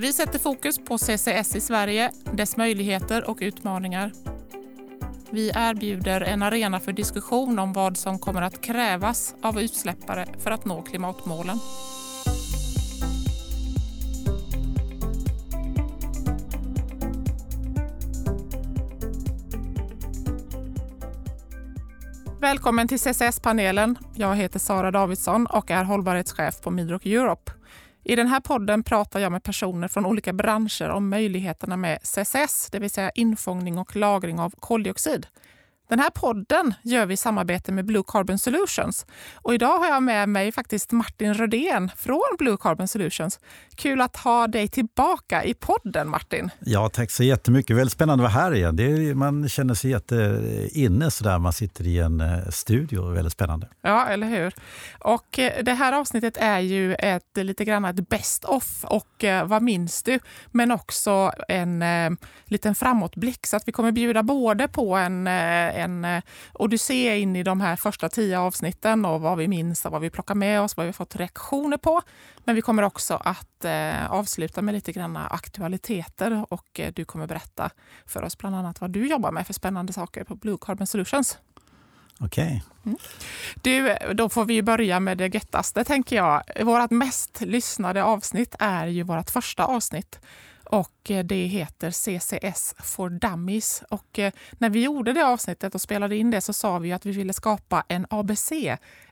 Vi sätter fokus på CCS i Sverige, dess möjligheter och utmaningar. Vi erbjuder en arena för diskussion om vad som kommer att krävas av utsläppare för att nå klimatmålen. Välkommen till CCS-panelen. Jag heter Sara Davidsson och är hållbarhetschef på Midrock Europe. I den här podden pratar jag med personer från olika branscher om möjligheterna med CCS, det vill säga infångning och lagring av koldioxid. Den här podden gör vi i samarbete med Blue Carbon Solutions. Och idag har jag med mig faktiskt Martin Rödén från Blue Carbon Solutions. Kul att ha dig tillbaka i podden, Martin. Ja, tack så jättemycket. Väldigt spännande att vara här igen. Är, man känner sig jätteinne sådär. Man sitter i en eh, studio. Väldigt spännande. Ja, eller hur? Och eh, det här avsnittet är ju ett, lite grann ett best of och eh, vad minns du? Men också en eh, liten framåtblick. Så att vi kommer bjuda både på en en eh, odyssé in i de här första tio avsnitten och vad vi minns och vad vi plockar med oss, vad vi fått reaktioner på. Men vi kommer också att eh, avsluta med lite grann aktualiteter och eh, du kommer berätta för oss bland annat vad du jobbar med för spännande saker på Blue Carbon Solutions. Okej. Okay. Mm. Du, då får vi börja med det göttaste tänker jag. Vårt mest lyssnade avsnitt är ju vårt första avsnitt och eh, det heter CCS for Dummies. Och eh, när vi gjorde det avsnittet och spelade in det så sa vi att vi ville skapa en ABC,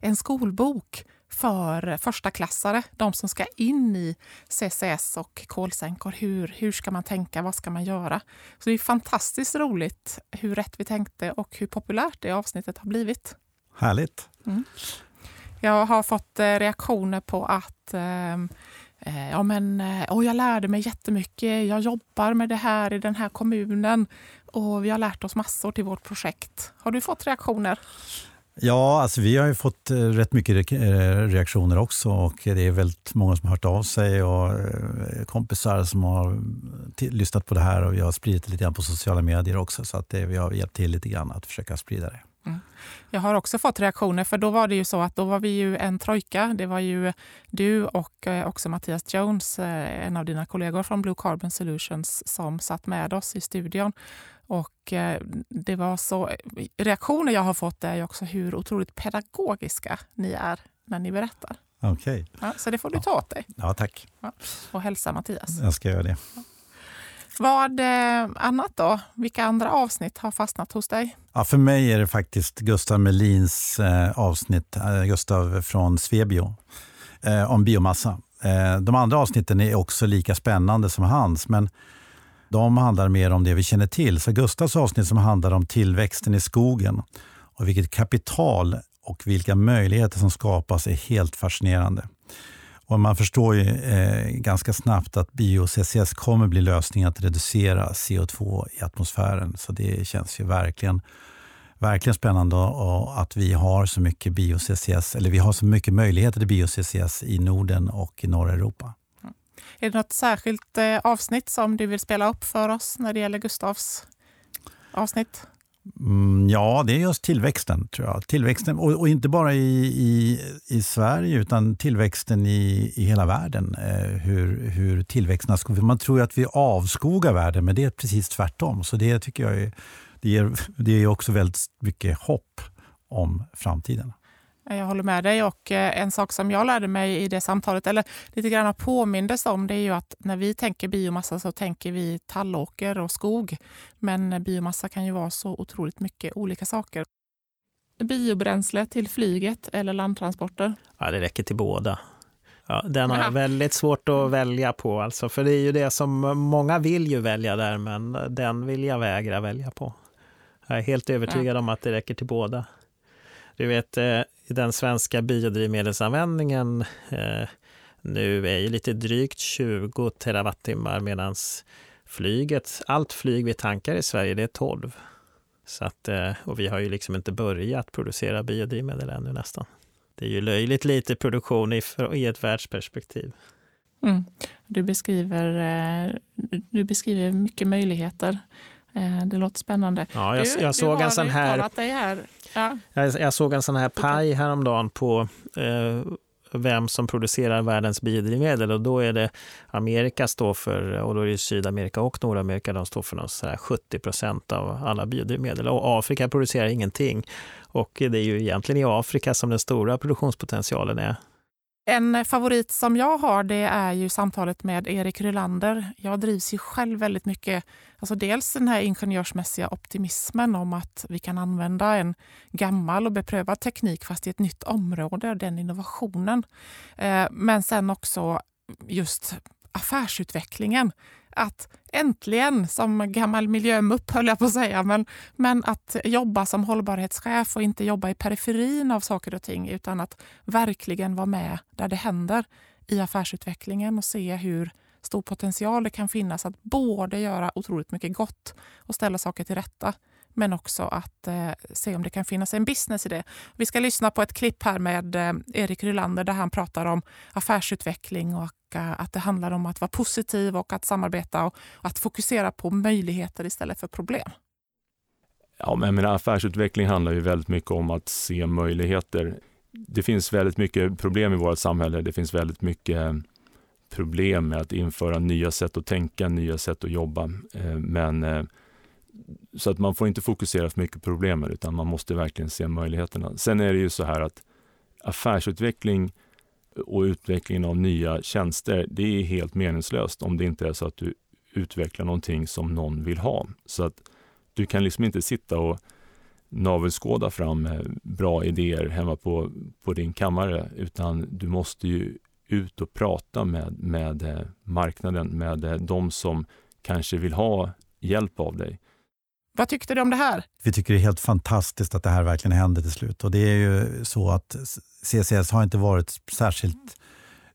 en skolbok för första klassare, de som ska in i CCS och kolsänkor. Hur, hur ska man tänka? Vad ska man göra? Så det är fantastiskt roligt hur rätt vi tänkte och hur populärt det avsnittet har blivit. Härligt. Mm. Jag har fått eh, reaktioner på att eh, Eh, Eh, ja, men, eh, och jag lärde mig jättemycket. Jag jobbar med det här i den här kommunen och vi har lärt oss massor till vårt projekt. Har du fått reaktioner? Ja, alltså vi har ju fått eh, rätt mycket reaktioner också och det är väldigt många som har hört av sig och kompisar som har lyssnat på det här och vi har spridit det lite grann på sociala medier också så att det, vi har hjälpt till lite grann att försöka sprida det. Mm. Jag har också fått reaktioner, för då var det ju så att då var vi ju en trojka. Det var ju du och eh, också Mattias Jones, eh, en av dina kollegor från Blue Carbon Solutions, som satt med oss i studion. Och eh, det var så, reaktioner jag har fått är ju också hur otroligt pedagogiska ni är när ni berättar. Okej. Okay. Ja, så det får du ta åt dig. Ja, tack. Ja, och hälsa Mattias. Jag ska göra det. Ja. Vad eh, annat då? Vilka andra avsnitt har fastnat hos dig? Ja, för mig är det faktiskt Gustav Melins eh, avsnitt, eh, Gustav från Svebio, om biomassa. De andra avsnitten är också lika spännande som hans, men de handlar mer om det vi känner till. Så Gustavs avsnitt som handlar om tillväxten i skogen och vilket kapital och vilka möjligheter som skapas är helt fascinerande. Och man förstår ju eh, ganska snabbt att bio-CCS kommer bli lösningen att reducera CO2 i atmosfären. Så det känns ju verkligen, verkligen spännande att vi har så mycket bio-CCS, eller vi har så mycket möjligheter till bio-CCS i Norden och i norra Europa. Mm. Är det något särskilt eh, avsnitt som du vill spela upp för oss när det gäller Gustavs avsnitt? Mm, ja, det är just tillväxten. tror jag. Tillväxten, och, och inte bara i, i, i, Sverige, utan tillväxten i, i hela världen. Eh, hur, hur tillväxten har Man tror att vi avskogar världen, men det är precis tvärtom. Så det tycker jag är, det ger, det ger också väldigt mycket hopp om framtiden. Jag håller med dig och eh, en sak som jag lärde mig i det samtalet, eller lite grann påmindes om, det är ju att när vi tänker biomassa så tänker vi tallåker och skog. Men biomassa kan ju vara så otroligt mycket olika saker. Biobränsle till flyget eller landtransporter? Ja, det räcker till båda. Ja, den har jag väldigt svårt att välja på, alltså, för det är ju det som många vill ju välja där, men den vill jag vägra välja på. Jag är helt övertygad ja. om att det räcker till båda. Du vet, eh, den svenska biodrivmedelsanvändningen eh, nu är ju lite drygt 20 terawattimmar medan flyget, allt flyg vi tankar i Sverige, det är 12. Så att, eh, och vi har ju liksom inte börjat producera biodrivmedel ännu nästan. Det är ju löjligt lite produktion i, i ett världsperspektiv. Mm. Du, beskriver, eh, du beskriver mycket möjligheter. Eh, det låter spännande. Ja, jag, jag såg en sån här, här. Ja. Jag, jag, såg en sån här paj häromdagen på eh, vem som producerar världens biodrivmedel och då är det Amerika står för, och då är det Sydamerika och Nordamerika, de står för något 70 procent av alla biodrivmedel. Och Afrika producerar ingenting. Och det är ju egentligen i Afrika som den stora produktionspotentialen är. En favorit som jag har det är ju samtalet med Erik Rylander. Jag drivs ju själv väldigt mycket, alltså dels den här ingenjörsmässiga optimismen om att vi kan använda en gammal och beprövad teknik fast i ett nytt område, den innovationen. Eh, men sen också just affärsutvecklingen att äntligen, som gammal miljömupp höll jag på att säga, men, men att jobba som hållbarhetschef och inte jobba i periferin av saker och ting utan att verkligen vara med där det händer i affärsutvecklingen och se hur stor potential det kan finnas att både göra otroligt mycket gott och ställa saker till rätta men också att eh, se om det kan finnas en business i det. Vi ska lyssna på ett klipp här med eh, Erik Rylander där han pratar om affärsutveckling och att det handlar om att vara positiv och att samarbeta och att fokusera på möjligheter istället för problem. Ja, men menar, affärsutveckling handlar ju väldigt mycket om att se möjligheter. Det finns väldigt mycket problem i vårt samhälle. Det finns väldigt mycket eh, problem med att införa nya sätt att tänka, nya sätt att jobba. Eh, men eh, så att man får inte fokusera för mycket på problemen utan man måste verkligen se möjligheterna. Sen är det ju så här att affärsutveckling och utvecklingen av nya tjänster, det är helt meningslöst om det inte är så att du utvecklar någonting som någon vill ha. Så att du kan liksom inte sitta och navelskåda fram eh, bra idéer hemma på, på din kammare, utan du måste ju ut och prata med, med eh, marknaden, med eh, de som kanske vill ha hjälp av dig. Vad tyckte du om det här? Vi tycker det är helt fantastiskt att det här verkligen händer till slut. Och det är ju så att CCS har inte varit särskilt...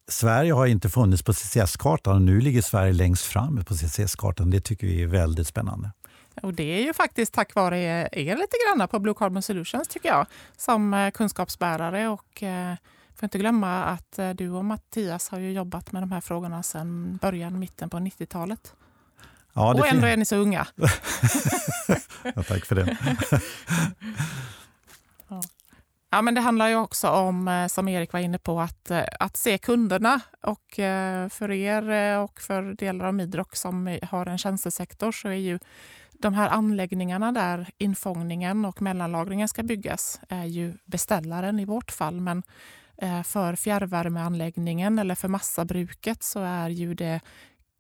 Sverige har inte funnits på CCS-kartan och nu ligger Sverige längst fram på CCS-kartan. Det tycker vi är väldigt spännande. Och det är ju faktiskt tack vare er lite grann på Blue Carbon Solutions tycker jag, som eh, kunskapsbärare. Och eh, får inte glömma att eh, du och Mattias har ju jobbat med de här frågorna sedan början, mitten på 90-talet. Ja, och ändå är ni så unga. ja, tack för det. ja. men det handlar ju också om, eh, som Erik var inne på, att, eh, att se kunderna. Och eh, för er och för delar av Midrock som har en tjänstesektor så är ju de här anläggningarna där infångningen och mellanlagringen ska byggas är ju beställaren i vårt fall. Men för fjärrvärmeanläggningen eller för massabruket så är ju det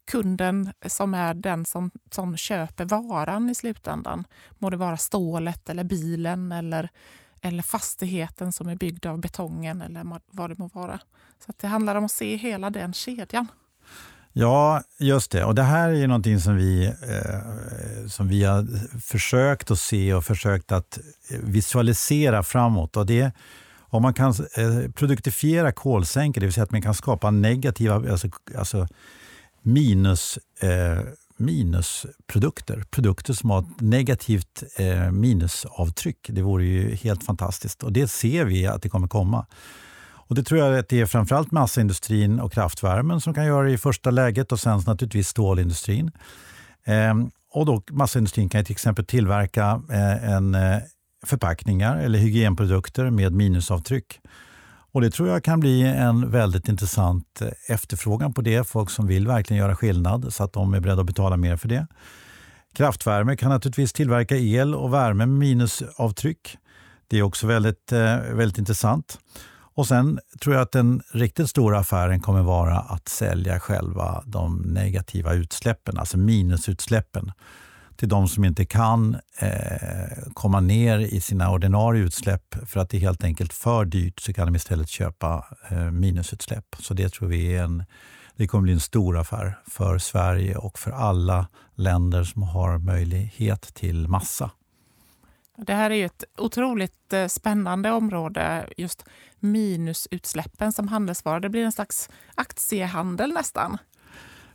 kunden som är den som, som köper varan i slutändan. Må det vara stålet eller bilen eller, eller fastigheten som är byggd av betongen eller vad det må vara. Så det handlar om att se hela den kedjan. Ja, just det. Och det här är ju någonting som vi, eh, som vi har försökt att se och försökt att eh, visualisera framåt. Och det, om man kan eh, produktifiera kolsänkor, det vill säga att man kan skapa negativa, alltså, alltså minus, eh, minusprodukter. Produkter som har ett negativt eh, minusavtryck. Det vore ju helt fantastiskt och det ser vi att det kommer komma. Och Det tror jag att det är framförallt massaindustrin och kraftvärmen som kan göra det i första läget och sen naturligtvis stålindustrin. Eh, och då Massaindustrin kan till exempel tillverka eh, en, eh, förpackningar eller hygienprodukter med minusavtryck. Och Det tror jag kan bli en väldigt intressant eh, efterfrågan på det. Folk som vill verkligen göra skillnad så att de är beredda att betala mer för det. Kraftvärme kan naturligtvis tillverka el och värme med minusavtryck. Det är också väldigt, eh, väldigt intressant. Och Sen tror jag att den riktigt stora affären kommer vara att sälja själva de negativa utsläppen, alltså minusutsläppen till de som inte kan eh, komma ner i sina ordinarie utsläpp för att det är helt enkelt för dyrt så kan de istället köpa eh, minusutsläpp. Så det tror vi är en, det kommer bli en stor affär för Sverige och för alla länder som har möjlighet till massa. Det här är ju ett otroligt eh, spännande område, just minusutsläppen som handelsvara. Det blir en slags aktiehandel nästan.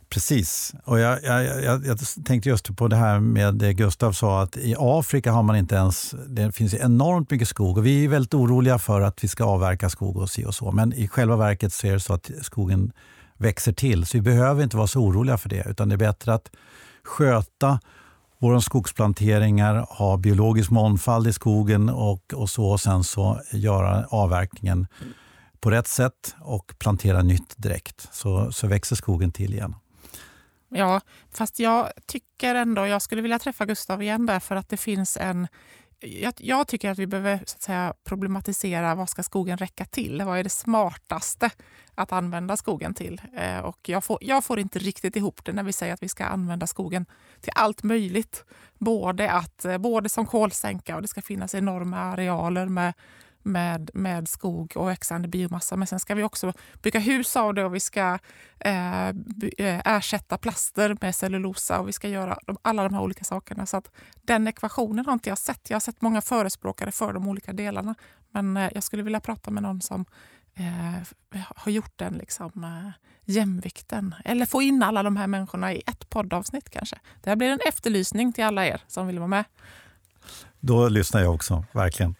Precis. Och jag, jag, jag, jag, tänkte just på det här med det Gustav sa att i Afrika har man inte ens... Det finns enormt mycket skog och vi är väldigt oroliga för att vi ska avverka skog och si och så. Men i själva verket så är det så att skogen växer till så vi behöver inte vara så oroliga för det utan det är bättre att sköta våra skogsplanteringar, ha biologisk mångfald i skogen och, och så och sen så göra avverkningen på rätt sätt och plantera nytt direkt så, så växer skogen till igen. Ja, fast jag tycker ändå, jag skulle vilja träffa Gustav igen där för att det finns en jag, jag, tycker att vi behöver så att säga, problematisera vad ska skogen räcka till? Vad är det smartaste att använda skogen till? Eh, och jag får, jag får inte riktigt ihop det när vi säger att vi ska använda skogen till allt möjligt. Både, att, eh, både som kolsänka och det ska finnas enorma arealer med med, med skog och växande biomassa. Men sen ska vi också bygga hus av det och vi ska eh, eh, ersätta plaster med cellulosa och vi ska göra de, alla de här olika sakerna. Så att den ekvationen har inte jag sett. Jag har sett många förespråkare för de olika delarna. Men eh, jag skulle vilja prata med någon som eh, har gjort den liksom, eh, jämvikten. Eller få in alla de här människorna i ett poddavsnitt kanske. Det här blir en efterlysning till alla er som vill vara med. Då lyssnar jag också, verkligen.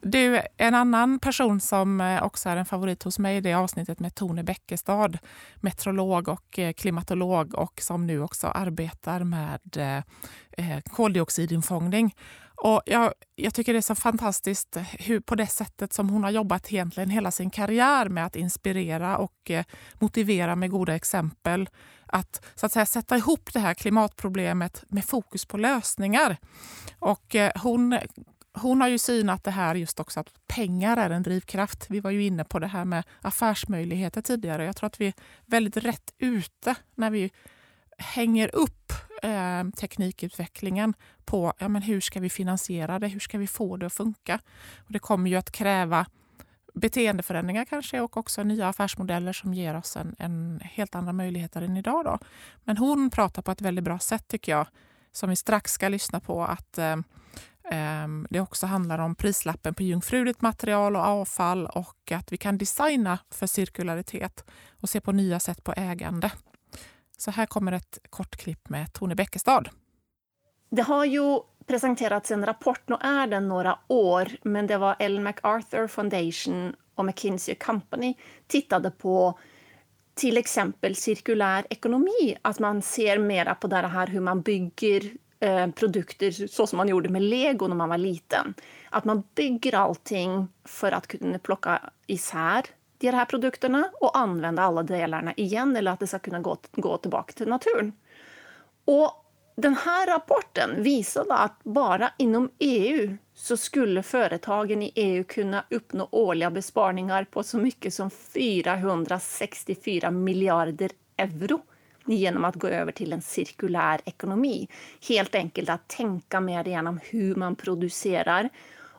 Du, en annan person som eh, också är en favorit hos mig det är avsnittet med Tone Bäckestad, meteorolog och eh, klimatolog och som nu också arbetar med eh, koldioxidinfångning. Och jag, jag, tycker det är så fantastiskt hur, på det sättet som hon har jobbat egentligen hela sin karriär med att inspirera och motivera med goda exempel. Att, så att säga, sätta ihop det här klimatproblemet med fokus på lösningar. Och hon hon har ju synat det här just också att pengar är en drivkraft. Vi var ju inne på det här med affärsmöjligheter tidigare. Jag tror att vi är väldigt rätt ute när vi hänger upp eh, teknikutvecklingen på ja, men hur ska vi finansiera det, hur ska vi få det att funka. Och det kommer ju att kräva beteendeförändringar kanske och också nya affärsmodeller som ger oss en, en helt andra möjligheter än idag. Då. Men hon pratar på ett väldigt bra sätt tycker jag, som vi strax ska lyssna på. att eh, Ehm, det också handlar om prislappen på jungfruligt material och avfall och att vi kan designa för cirkularitet och se på nya sätt på ägande. Så här kommer ett kort klipp med Tone Bäckestad. Det har ju presenterats en rapport, nu är den några år, men det var Ellen MacArthur Foundation och McKinsey Company tittade på till exempel cirkulär ekonomi, att man ser mera på det här hur man bygger Eh, produkter så som man gjorde med lego när man var liten. Att man bygger allting för att kunna plocka isär de här produkterna och använda alla delarna igen eller att det ska kunna gå, gå tillbaka till naturen. Och den här rapporten visade att bara inom EU så skulle företagen i EU kunna uppnå årliga besparingar på så mycket som 464 miljarder euro genom att gå över till en cirkulär ekonomi. Helt enkelt att tänka mer igenom hur man producerar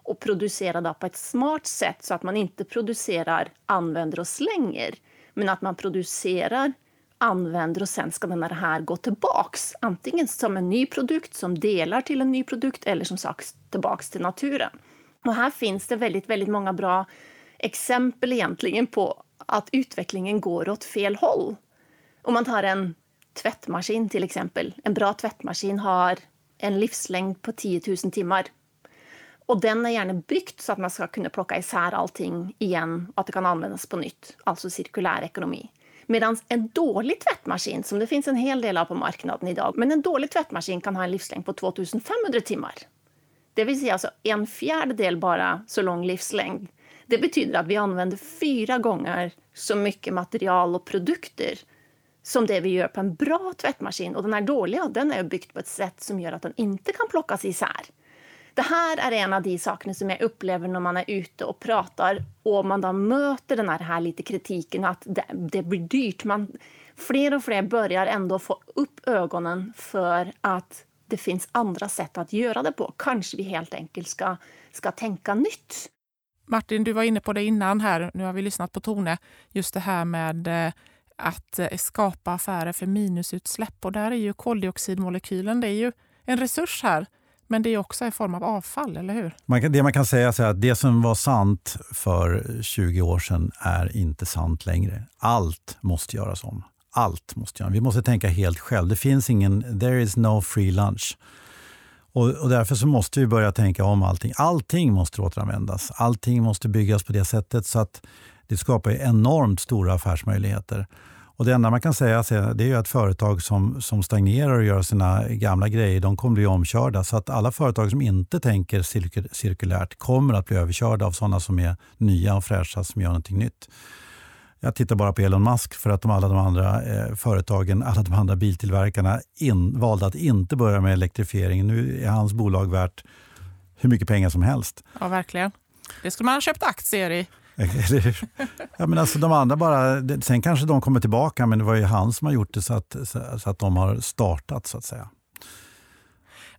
och producera då på ett smart sätt så att man inte producerar, använder och slänger, men att man producerar, använder och sen ska den här gå tillbaks. Antingen som en ny produkt som delar till en ny produkt eller som sagt tillbaks till naturen. Och här finns det väldigt, väldigt många bra exempel egentligen på att utvecklingen går åt fel håll. Om man tar en tvättmaskin till exempel. En bra tvättmaskin har en livslängd på 10 000 timmar. Och den är gärna byggt så att man ska kunna plocka isär allting igen och att det kan användas på nytt, alltså cirkulär ekonomi. Medan en dålig tvättmaskin, som det finns en hel del av på marknaden idag, men en dålig tvättmaskin kan ha en livslängd på 2500 timmar. Det vill säga alltså en fjärdedel bara så lång livslängd. Det betyder att vi använder fyra gånger så mycket material och produkter som det vi gör på en bra tvättmaskin. Och den här dåliga den är byggt på ett sätt som gör att den inte kan plockas isär. Det här är en av de sakerna som jag upplever när man är ute och pratar och man då möter den här, här lite kritiken att det, det blir dyrt. Man, fler och fler börjar ändå få upp ögonen för att det finns andra sätt att göra det på. Kanske vi helt enkelt ska, ska tänka nytt. Martin, du var inne på det innan här. Nu har vi lyssnat på Tone. Just det här med eh, att eh, skapa affärer för minusutsläpp. Och där är ju koldioxidmolekylen det är ju en resurs här. Men det är också en form av avfall, eller hur? Man kan, det man kan säga är att det som var sant för 20 år sedan är inte sant längre. Allt måste göras om. Allt måste göras Vi måste tänka helt själv. Det finns ingen, there is no free lunch. Och, och, därför så måste vi börja tänka om allting. Allting måste återanvändas. Allting måste byggas på det sättet så att det skapar enormt stora affärsmöjligheter. Och Det enda man kan säga det är att företag som, som stagnerar och gör sina gamla grejer, de kommer bli omkörda. Så att alla företag som inte tänker cirkulärt kommer att bli överkörda av sådana som är nya och fräscha, som gör någonting nytt. Jag tittar bara på Elon Musk för att de, alla de andra eh, företagen, alla de andra biltillverkarna in, valde att inte börja med elektrifiering. Nu är hans bolag värt hur mycket pengar som helst. Ja, verkligen. Det skulle man ha köpt aktier i ja, men alltså de andra bara, sen kanske de kommer tillbaka, men det var ju han som har gjort det så att, så att de har startat så att säga.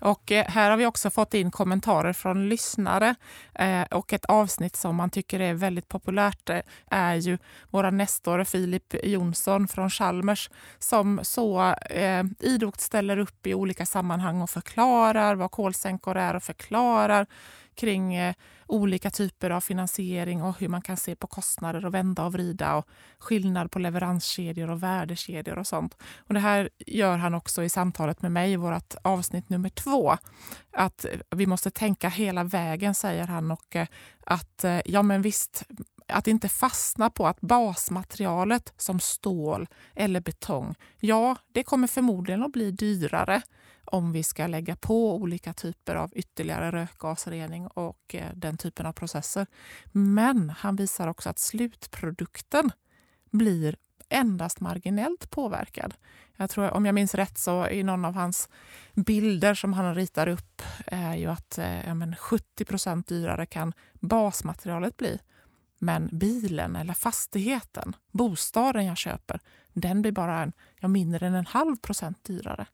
Och eh, här har vi också fått in kommentarer från lyssnare. Eh, och ett avsnitt som man tycker är väldigt populärt eh, är ju våra Nestor Filip Jonsson från Chalmers som så eh, idogt ställer upp i olika sammanhang och förklarar vad kolsänkor är och förklarar kring eh, olika typer av finansiering och hur man kan se på kostnader och vända och vrida och skillnad på leveranskedjor och värdekedjor och sånt. Och det här gör han också i samtalet med mig i vårt avsnitt nummer två. Att vi måste tänka hela vägen, säger han. Och eh, att eh, ja, men visst, att inte fastna på att basmaterialet som stål eller betong, ja, det kommer förmodligen att bli dyrare om vi ska lägga på olika typer av ytterligare rökgasrening och eh, den typen av processer. Men han visar också att slutprodukten blir endast marginellt påverkad. Jag tror, om jag minns rätt så i någon av hans bilder som han ritar upp är ju att eh, ja, men 70 procent dyrare kan basmaterialet bli. Men bilen eller fastigheten, bostaden jag köper, den blir bara en, ja, mindre än en halv procent dyrare.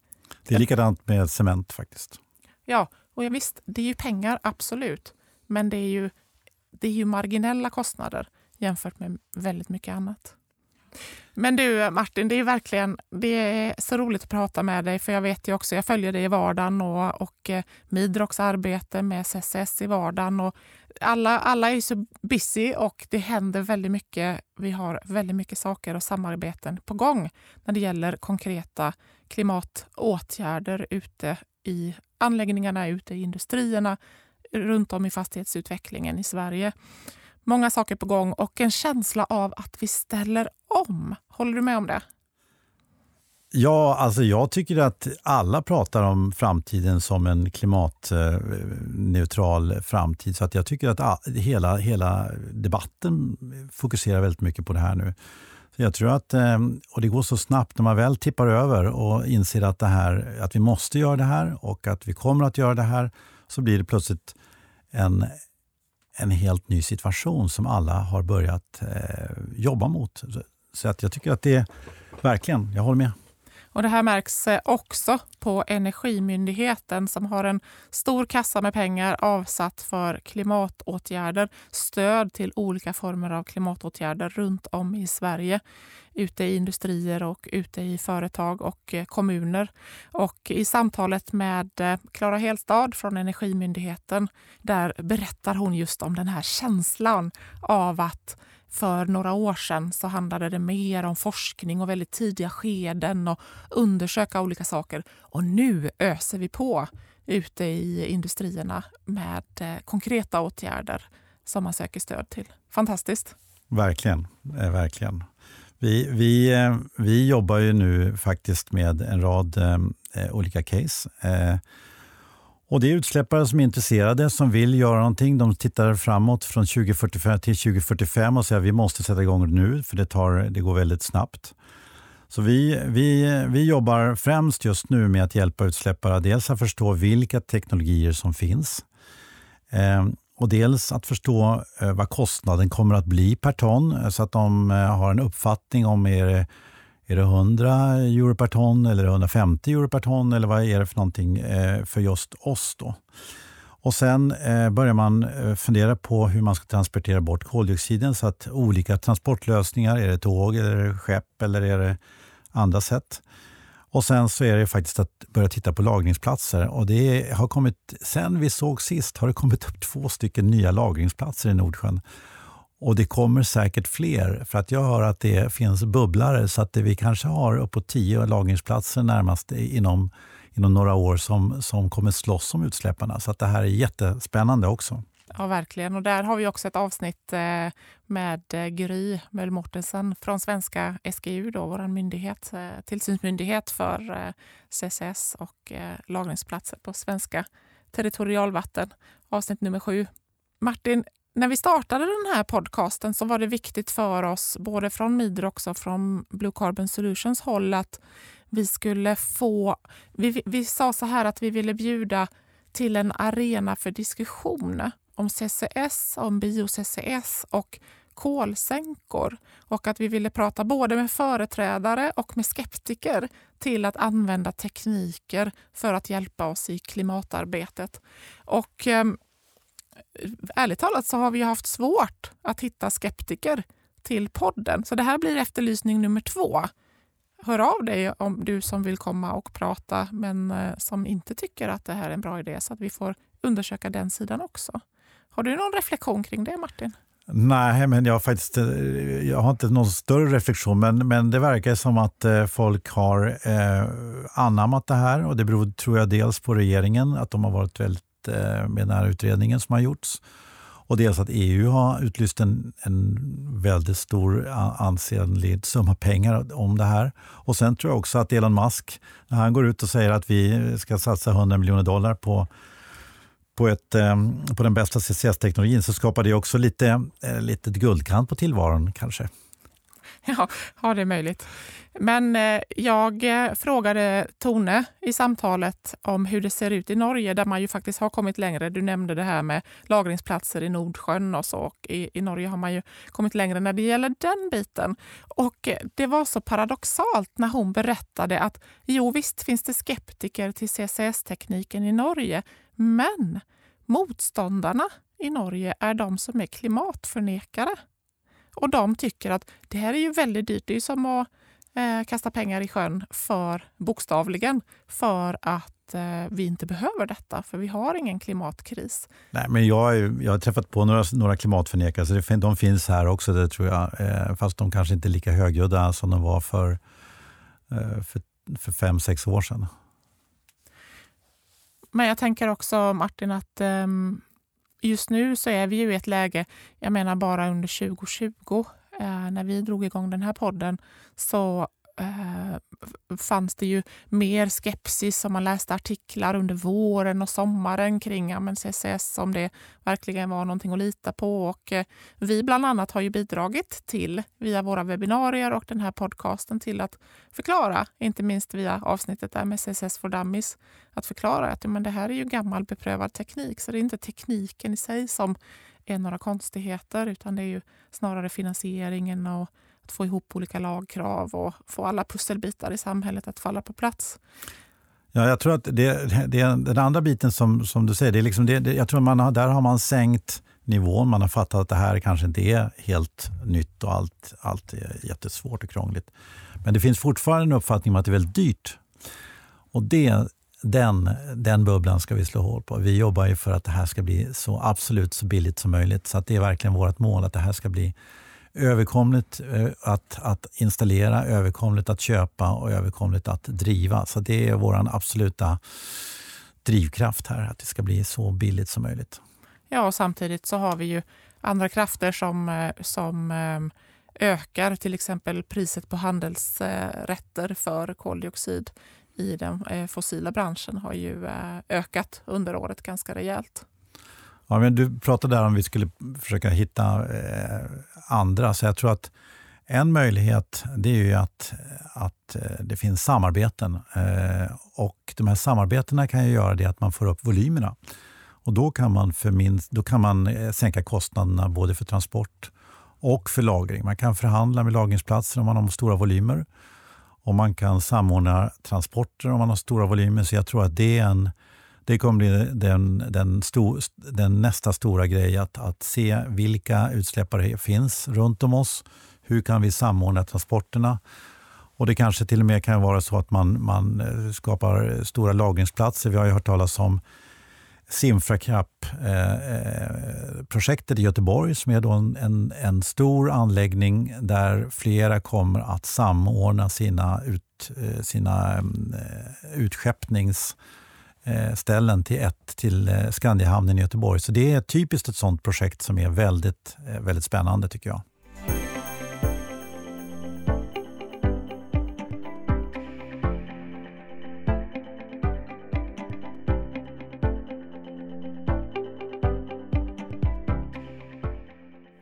Det är likadant med cement faktiskt. Ja, och ja, visst, det är ju pengar, absolut. Men det är ju, det är ju marginella kostnader jämfört med väldigt mycket annat. Men du Martin, det är verkligen det är så roligt att prata med dig för jag vet ju också, jag följer dig i vardagen och, och eh, Midrox arbete med CCS i vardagen och alla, alla är så busy och det händer väldigt mycket. Vi har väldigt mycket saker och samarbeten på gång när det gäller konkreta klimatåtgärder ute i anläggningarna, ute i industrierna, runt om i fastighetsutvecklingen i Sverige. Många saker på gång och en känsla av att vi ställer om. Håller du med om det? Ja, alltså jag tycker att alla pratar om framtiden som en klimatneutral framtid. Så att jag tycker att hela, hela debatten fokuserar väldigt mycket på det här nu. Så jag tror att, eh, och det går så snabbt när man väl tippar över och inser att, det här, att vi måste göra det här och att vi kommer att göra det här, så blir det plötsligt en, en helt ny situation som alla har börjat eh, jobba mot. Så att jag tycker att det, verkligen, jag håller med. Och det här märks eh, också på Energimyndigheten som har en stor kassa med pengar avsatt för klimatåtgärder, stöd till olika former av klimatåtgärder runt om i Sverige ute i industrier och ute i företag och eh, kommuner. Och I samtalet med eh, Klara Helstad från Energimyndigheten där berättar hon just om den här känslan av att för några år sedan så handlade det mer om forskning och väldigt tidiga skeden och undersöka olika saker. Och nu öser vi på ute i industrierna med eh, konkreta åtgärder som man söker stöd till. Fantastiskt! Verkligen, eh, verkligen. Vi, vi, eh, vi jobbar ju nu faktiskt med en rad eh, olika case. Eh, och Det är utsläppare som är intresserade, som vill göra någonting. De tittar framåt från 2045 till 2045 och säger att vi måste sätta igång nu, för det, tar, det går väldigt snabbt. Så vi, vi, vi jobbar främst just nu med att hjälpa utsläppare dels att förstå vilka teknologier som finns eh, och dels att förstå eh, vad kostnaden kommer att bli per ton eh, så att de eh, har en uppfattning om är det är det 100 euro per ton eller 150 euro per ton eller vad är det för någonting eh, för just oss? Då? Och Sen eh, börjar man eh, fundera på hur man ska transportera bort koldioxiden så att olika transportlösningar, är det tåg, eller skepp eller är det andra sätt? Och Sen så är det faktiskt att börja titta på lagringsplatser. Och det har kommit, sen vi såg sist har det kommit upp två stycken nya lagringsplatser i Nordsjön. Och det kommer säkert fler, för att jag hör att det finns bubblare så att vi kanske har uppåt tio lagringsplatser närmast inom, inom några år som, som kommer slåss om utsläpparna. Så att det här är jättespännande också. Ja, verkligen. Och där har vi också ett avsnitt eh, med eh, Gry Möll Mortensen från svenska SGU, då, vår myndighet, eh, tillsynsmyndighet för CCS och lagringsplatser på svenska territorialvatten. Avsnitt nummer sju. Martin, när vi startade den här podcasten så var det viktigt för oss, både från Midro och från Blue Carbon Solutions håll, att vi skulle få... Vi, vi sa så här att vi ville bjuda till en arena för diskussion om CCS, om bio-CCS och kolsänkor och att vi ville prata både med företrädare och med skeptiker till att använda tekniker för att hjälpa oss i klimatarbetet. Och eh, ärligt talat så har vi haft svårt att hitta skeptiker till podden. Så det här blir efterlysning nummer två. Hör av dig om du som vill komma och prata men eh, som inte tycker att det här är en bra idé så att vi får undersöka den sidan också. Har du någon reflektion kring det Martin? Nej, men jag har faktiskt eh, jag har inte någon större reflektion, men, men det verkar som att eh, folk har eh, anammat det här och det beror, tror jag, dels på regeringen, att de har varit väldigt Eh, med den här utredningen som har gjorts och dels att EU har utlyst en, en väldigt stor ansenlig summa pengar om det här. Och sen tror jag också att Elon Musk, när han går ut och säger att vi ska satsa 100 miljoner dollar på på, ett, eh, på den bästa CCS-teknologin så skapar det också lite, eh, lite guldkant på tillvaron kanske. Ja, ja, det är möjligt. Men eh, jag eh, frågade Tone i samtalet om hur det ser ut i Norge där man ju faktiskt har kommit längre. Du nämnde det här med lagringsplatser i Nordsjön och så. Och i, I Norge har man ju kommit längre när det gäller den biten. Och eh, det var så paradoxalt när hon berättade att jo visst finns det skeptiker till CCS-tekniken i Norge men motståndarna i Norge är de som är klimatförnekare. Och de tycker att det här är ju väldigt dyrt. Det är som att eh, kasta pengar i sjön, för bokstavligen, för att eh, vi inte behöver detta, för vi har ingen klimatkris. Nej, men jag, jag har träffat på några, några klimatförnekare, så det, de finns här också, det tror jag. Eh, fast de kanske inte är lika högljudda som de var för, eh, för, för fem, sex år sedan. Men jag tänker också, Martin, att um, just nu så är vi ju i ett läge, jag menar bara under 2020, eh, när vi drog igång den här podden, så Eh, fanns det ju mer skepsis om man läste artiklar under våren och sommaren kring ja, men CCS, om det verkligen var någonting att lita på. Och, eh, vi bland annat har ju bidragit till, via våra webbinarier och den här podcasten, till att förklara, inte minst via avsnittet där med CCS for Dummies, att förklara att ja, men det här är ju gammal beprövad teknik, så det är inte tekniken i sig som är några konstigheter, utan det är ju snarare finansieringen och att få ihop olika lagkrav och få alla pusselbitar i samhället att falla på plats. Ja, jag tror att det, det, den andra biten som, som du säger, det är liksom det, det, jag tror man har, där har man sänkt nivån. Man har fattat att det här kanske inte är helt nytt och allt, allt är jättesvårt och krångligt. Men det finns fortfarande en uppfattning om att det är väldigt dyrt. Och det, den, den bubblan ska vi slå hål på. Vi jobbar ju för att det här ska bli så absolut så billigt som möjligt. Så att det är verkligen vårt mål att det här ska bli överkomligt eh, att, att installera, överkomligt att köpa och överkomligt att driva. Så det är vår absoluta drivkraft här, att det ska bli så billigt som möjligt. Ja, och samtidigt så har vi ju andra krafter som, eh, som eh, ökar till exempel priset på handelsrätter för koldioxid i den fossila branschen har ju ökat under året ganska rejält. Ja, men du pratade där om att vi skulle försöka hitta eh, andra, så jag tror att en möjlighet det är ju att, att eh, det finns samarbeten. Eh, och De här samarbetena kan ju göra det att man får upp volymerna. Och då kan man, förminst, då kan man eh, sänka kostnaderna både för transport och för lagring. Man kan förhandla med lagringsplatser om man har stora volymer. Och man kan samordna transporter om man har stora volymer. Så jag tror att det är en det kommer bli den, den, stor, den nästa stora grej, att, att se vilka utsläppare finns runt om oss. Hur kan vi samordna transporterna? Och Det kanske till och med kan vara så att man, man eh, skapar stora lagringsplatser. Vi har ju hört talas om Simfracap-projektet eh, eh i Göteborg som är då en, en, en, stor anläggning där flera kommer att samordna sina, ut, eh, sina mm, eh, utskeppnings eh, Eh, ställen till ett till eh, Skandiahamnen i Göteborg. Så det är typiskt ett sådant projekt som är väldigt, eh, väldigt spännande tycker jag.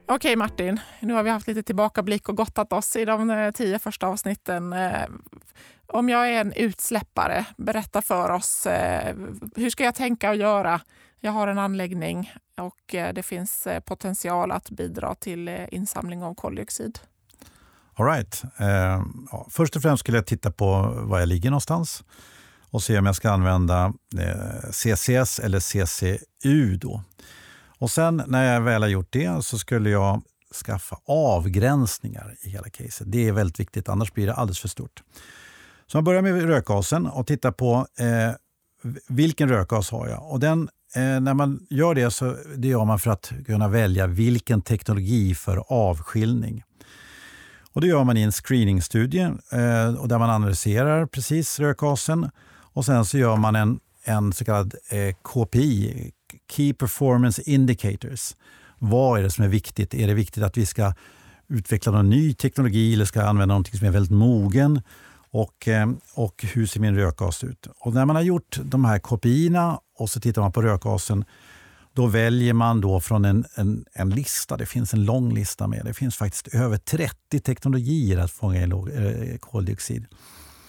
Okej Martin, nu har vi haft lite tillbakablick och gottat oss i de tio första avsnitten. Om jag är en utsläppare, berätta för oss. Eh, hur ska jag tänka och göra? Jag har en anläggning och eh, det finns eh, potential att bidra till eh, insamling av koldioxid. All right. Eh, ja, först och främst skulle jag titta på var jag ligger någonstans och se om jag ska använda eh, CCS eller CCU. Då. Och sen när jag väl har gjort det så skulle jag skaffa avgränsningar i hela caset. Det är väldigt viktigt, annars blir det alldeles för stort. Så man börjar med rökgasen och tittar på eh, vilken rökgas har jag. Och den, eh, när man gör det så det gör man för att kunna välja vilken teknologi för avskiljning. Och det gör man i en screeningstudie eh, och där man analyserar precis rökgasen och sen så gör man en, en så kallad eh, KPI, Key Performance Indicators. Vad är det som är viktigt? Är det viktigt att vi ska utveckla någon ny teknologi eller ska använda något som är väldigt mogen? Och, eh, och hur ser min rökgas ut? Och när man har gjort de här kopiorna och så tittar man på rökgasen då väljer man då från en, en, en, lista. Det finns en lång lista med. Det finns faktiskt över 30 teknologier att fånga in eh, koldioxid.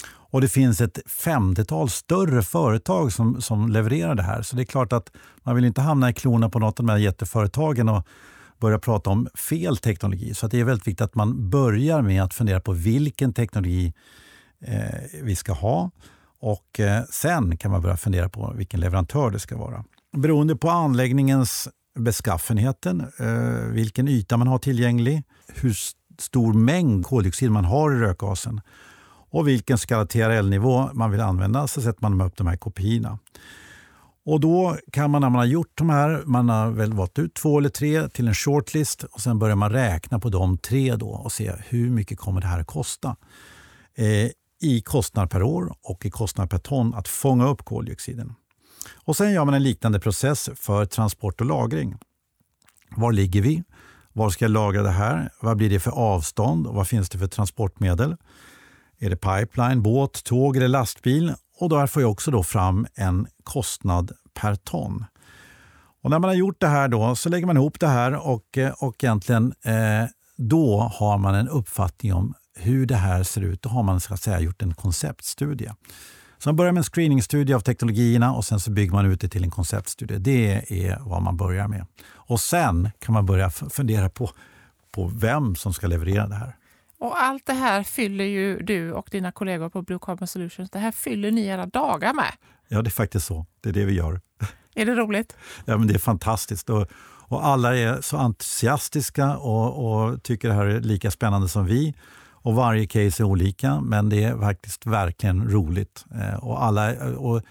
Och det finns ett femtiotal större företag som, som levererar det här. Så det är klart att man vill inte hamna i klorna på något av de här jätteföretagen och börja prata om fel teknologi. Så det är väldigt viktigt att man börjar med att fundera på vilken teknologi Eh, vi ska ha. Och eh, sen kan man börja fundera på vilken leverantör det ska vara. Beroende på anläggningens beskaffenheten, eh, vilken yta man har tillgänglig, hur stor mängd koldioxid man har i rökgasen och vilken så kallad TRL-nivå man vill använda så sätter man upp de här kopiorna. Och då kan man när man har gjort de här, man har väl valt ut två eller tre till en shortlist och sen börjar man räkna på de tre då och se hur mycket kommer det här att kosta eh, i kostnad per år och i kostnad per ton att fånga upp koldioxiden. Och sen gör man en liknande process för transport och lagring. Var ligger vi? Var ska jag lagra det här? Vad blir det för avstånd? Och vad finns det för transportmedel? Är det pipeline, båt, tåg eller lastbil? Och där får jag också då fram en kostnad per ton. Och när man har gjort det här då så lägger man ihop det här och, och egentligen eh, då har man en uppfattning om hur det här ser ut. Då har man så att säga gjort en konceptstudie. Så man börjar med en screeningstudie av teknologierna och sen så bygger man ut det till en konceptstudie. Det är vad man börjar med. Och sen kan man börja fundera på, på vem som ska leverera det här. Och allt det här fyller ju du och dina kollegor på Blue Carbon Solutions, det här fyller ni era dagar med. Ja, det är faktiskt så. Det är det vi gör. Är det roligt? Ja, men det är fantastiskt. Och, och alla är så entusiastiska och, och, tycker det här är lika spännande som vi. Och Varje case är olika, men det är faktiskt verkligen roligt. Eh, och alla, eh, och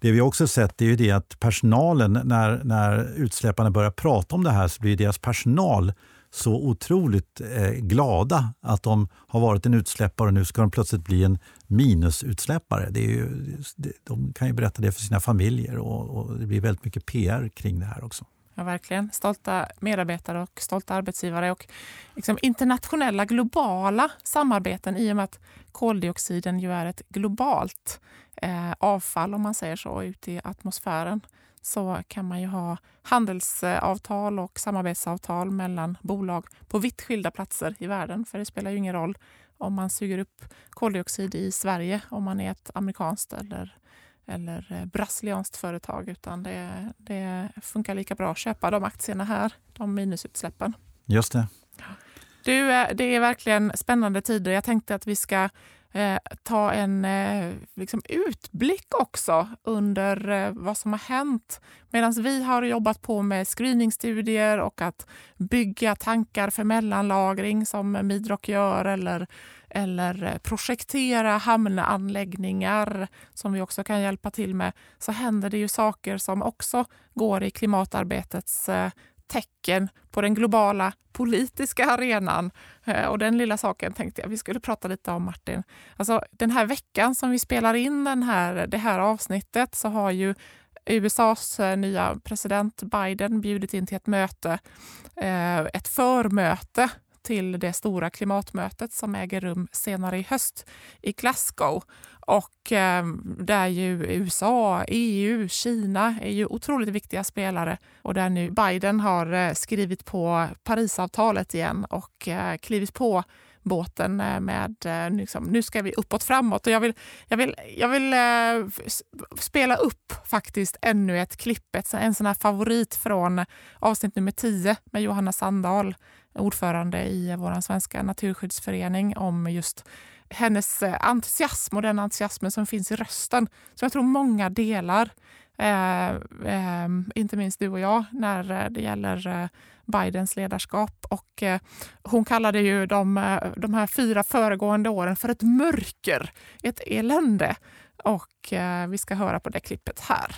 det vi också sett är ju det att personalen, när, när utsläpparna börjar prata om det här så blir deras personal så otroligt eh, glada att de har varit en utsläppare och nu ska de plötsligt bli en minusutsläppare. Det är ju, de kan ju berätta det för sina familjer och, och det blir väldigt mycket PR kring det här också. Ja, verkligen. Stolta medarbetare och stolta arbetsgivare och liksom internationella, globala samarbeten i och med att koldioxiden ju är ett globalt eh, avfall, om man säger så, ute i atmosfären så kan man ju ha handelsavtal och samarbetsavtal mellan bolag på vitt skilda platser i världen. För det spelar ju ingen roll om man suger upp koldioxid i Sverige, om man är ett amerikanskt eller, eller eh, brasilianskt företag, utan det, det funkar lika bra att köpa de aktierna här, de minusutsläppen. Just det. Du, eh, det är verkligen spännande tider. Jag tänkte att vi ska eh, ta en eh, liksom utblick också under eh, vad som har hänt. Medan vi har jobbat på med screeningstudier och att bygga tankar för mellanlagring som Midrock gör eller, eller eh, projektera hamnanläggningar som vi också kan hjälpa till med, så händer det ju saker som också går i klimatarbetets eh, tecken på den globala politiska arenan. Eh, och den lilla saken tänkte jag vi skulle prata lite om, Martin. Alltså, den här veckan som vi spelar in den här, det här avsnittet så har ju USAs nya president Biden bjudit in till ett möte, ett förmöte till det stora klimatmötet som äger rum senare i höst i Glasgow. Och eh, där ju USA, EU, Kina är ju otroligt viktiga spelare och där nu Biden har eh, skrivit på Parisavtalet igen och eh, klivit på båten eh, med eh, liksom, nu ska vi uppåt framåt. Och jag vill, jag vill, jag vill eh, spela upp faktiskt ännu ett klipp, en sån här favorit från avsnitt nummer 10 med Johanna Sandahl, ordförande i vår svenska naturskyddsförening om just hennes eh, entusiasm och den entusiasmen som finns i rösten. Så jag tror många delar, eh, eh, inte minst du och jag, när eh, det gäller eh, Bidens ledarskap. Och, eh, hon kallade ju de, de här fyra föregående åren för ett mörker, ett elände. Och eh, vi ska höra på det klippet här.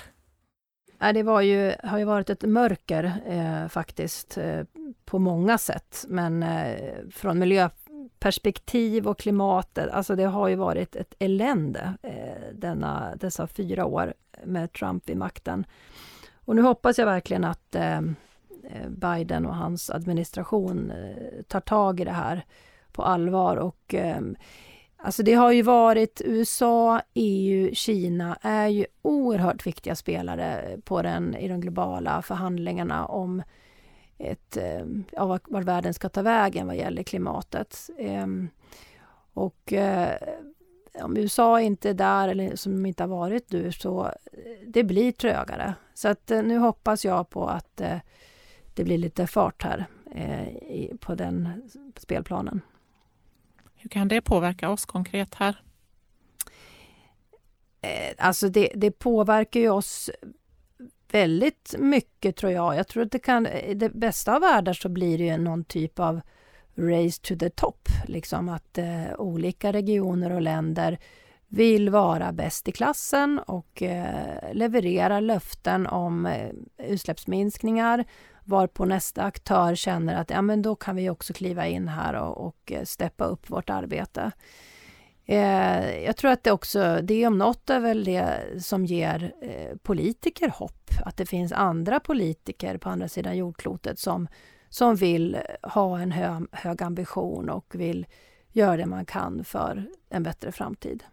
Äh, det var ju, har ju varit ett mörker eh, faktiskt eh, på många sätt. Men eh, från miljöperspektiv och klimatet, alltså det har ju varit ett elände eh, denna, dessa fyra år med Trump vid makten. Och nu hoppas jag verkligen att Eh, eh Biden och hans administration eh, tar tag i det här på allvar. Och, eh, alltså det har ju varit USA, EU, Kina är ju oerhört viktiga spelare på den, i de globala förhandlingarna om ett, eh, ja, vart världen ska ta vägen vad gäller klimatet. Ehm, och eh, om USA inte är där, eller som de inte har varit nu, så eh, det blir trögare. Så att eh, nu hoppas jag på att det blir lite fart här eh, på den spelplanen. Hur kan det påverka oss konkret här? Eh, alltså det, det påverkar ju oss väldigt mycket tror jag. Jag tror att det kan, i det bästa av världar så blir det ju någon typ av race to the top. Liksom att eh, olika regioner och länder vill vara bäst i klassen och eh, levererar löften om eh, utsläppsminskningar varpå nästa aktör känner att ja, men då kan vi också kliva in här och, och eh, steppa upp vårt arbete. Eh, jag tror att det också, det om något är väl det som ger eh, politiker hopp. Att det finns andra politiker på andra sidan jordklotet som, som vill ha en hö, hög ambition och vill göra det man kan för en bättre framtid.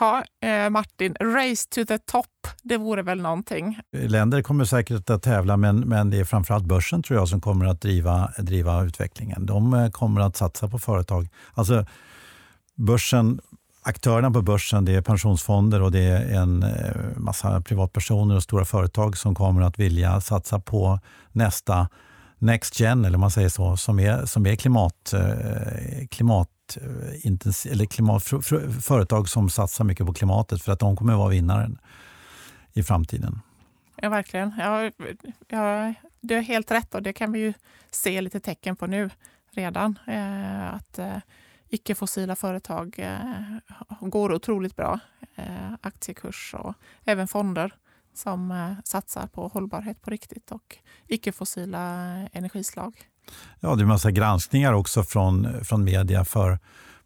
Ja, eh, Martin, race to the top, det vore väl någonting? Länder kommer säkert att tävla, men, men det är framförallt börsen tror jag som kommer att driva, driva utvecklingen. De eh, kommer att satsa på företag. Alltså, börsen, aktörerna på börsen det är pensionsfonder och det är en eh, massa privatpersoner och stora företag som kommer att vilja satsa på nästa Next Gen, eller man säger så, som är, som är klimat, eh, klimat klimatintensiv, eh, eller klimat, företag som satsar mycket på klimatet för att de kommer att vara vinnaren i framtiden. Ja, verkligen. Ja, ja, du har helt rätt och det kan vi ju se lite tecken på nu redan. Eh, att eh, icke-fossila företag eh, går otroligt bra. Eh, aktiekurs och även fonder som eh, satsar på hållbarhet på riktigt och icke-fossila energislag. Ja, det är massa granskningar också från, från media för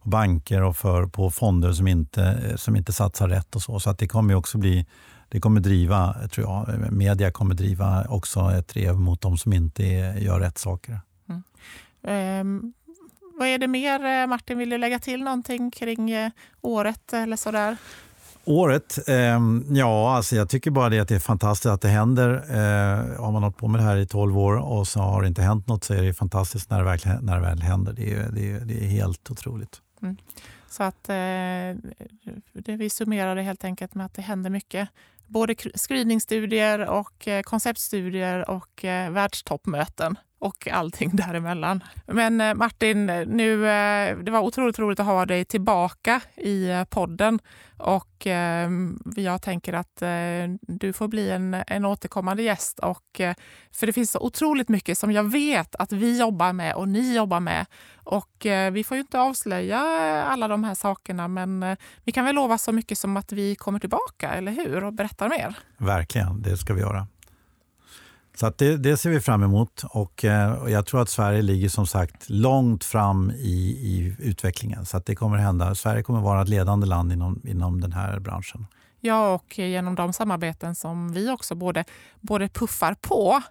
banker och för, på fonder som inte, som inte satsar rätt och så. Så att det kommer också bli det kommer driva, tror jag, media kommer driva också ett drev mot de som inte är, gör rätt saker. Mm. Um, vad är det mer, eh, Martin, vill du lägga till någonting kring eh, året eller sådär? Året? Eh, ja, alltså jag tycker bara det att det är fantastiskt att det händer. Eh, har man hållit på med det här i 12 år och så har det inte hänt något så är det fantastiskt när det, verkligen, när det väl händer. Det är, det är, det är helt otroligt. Mm. Så att eh, det vi summerade helt enkelt med att det händer mycket. Både screeningstudier och eh, konceptstudier och eh, världstoppmöten och allting däremellan. Men eh, Martin, nu, eh, det var otroligt roligt att ha dig tillbaka i eh, podden och ehm, jag tänker att du får bli en, en återkommande gäst. Och, för det finns så otroligt mycket som jag vet att vi jobbar med och ni jobbar med. Och vi får ju inte avslöja alla de här sakerna men vi kan väl lova så mycket som att vi kommer tillbaka, eller hur? Och berättar mer. Verkligen, det ska vi göra. Så att det, det ser vi fram emot och, eh, och jag tror att Sverige ligger som sagt långt fram i, i utvecklingen. Så att det kommer hända. Sverige kommer vara ett ledande land inom, inom den här branschen. Ja, och genom de samarbeten som vi också både, både puffar på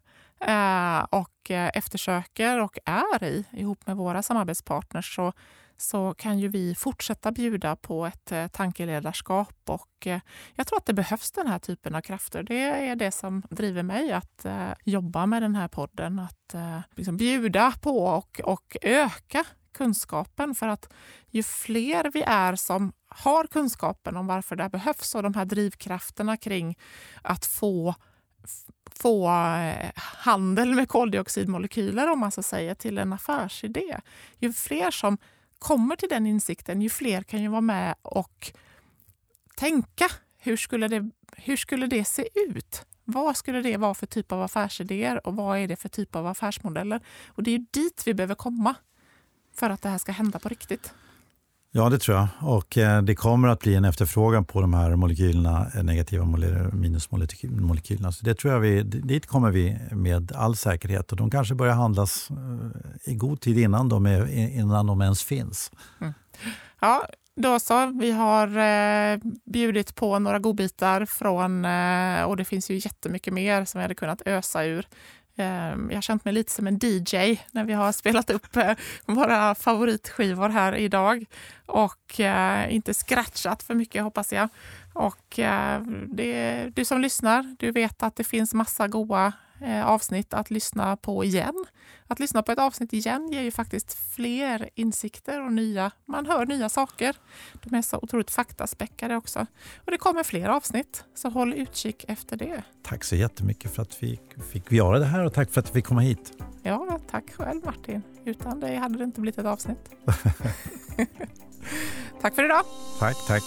eh, och eh, eftersöker och är i ihop med våra samarbetspartners så, så kan ju vi fortsätta bjuda på ett eh, tankeledarskap och eh, jag tror att det behövs den här typen av krafter. Det är det som driver mig att eh, jobba med den här podden. Att liksom bjuda på och, och öka kunskapen för att ju fler vi är som har kunskapen om varför det här behövs och de här drivkrafterna kring att få få handel med koldioxidmolekyler om man så säger till en affärsidé. Ju fler som kommer till den insikten, ju fler kan ju vara med och tänka. Hur skulle det, hur skulle det se ut? Vad skulle det vara för typ av affärsidéer och vad är det för typ av affärsmodeller? Och det är dit vi behöver komma för att det här ska hända på riktigt. Ja, det tror jag. Och eh, det kommer att bli en efterfrågan på de här molekylerna, eh, negativa negativa minusmolekylerna. Så det tror jag vi, dit kommer vi med all säkerhet. Och de kanske börjar handlas eh, i god tid innan de, är, innan de ens finns. Mm. Ja, då så. Vi har eh, bjudit på några godbitar från, eh, och det finns ju jättemycket mer som vi hade kunnat ösa ur. Ehm, jag har känt mig lite som en DJ när vi har spelat upp eh, våra favoritskivor här idag och eh, inte scratchat för mycket hoppas jag. Och eh, det, du som lyssnar, du vet att det finns massa goa avsnitt att lyssna på igen. Att lyssna på ett avsnitt igen ger ju faktiskt fler insikter och nya, man hör nya saker. De är så otroligt faktaspäckade också. Och det kommer fler avsnitt, så håll utkik efter det. Tack så jättemycket för att vi fick göra det här och tack för att vi fick komma hit. Ja, tack själv Martin. Utan dig hade det inte blivit ett avsnitt. tack för idag. Tack, tack.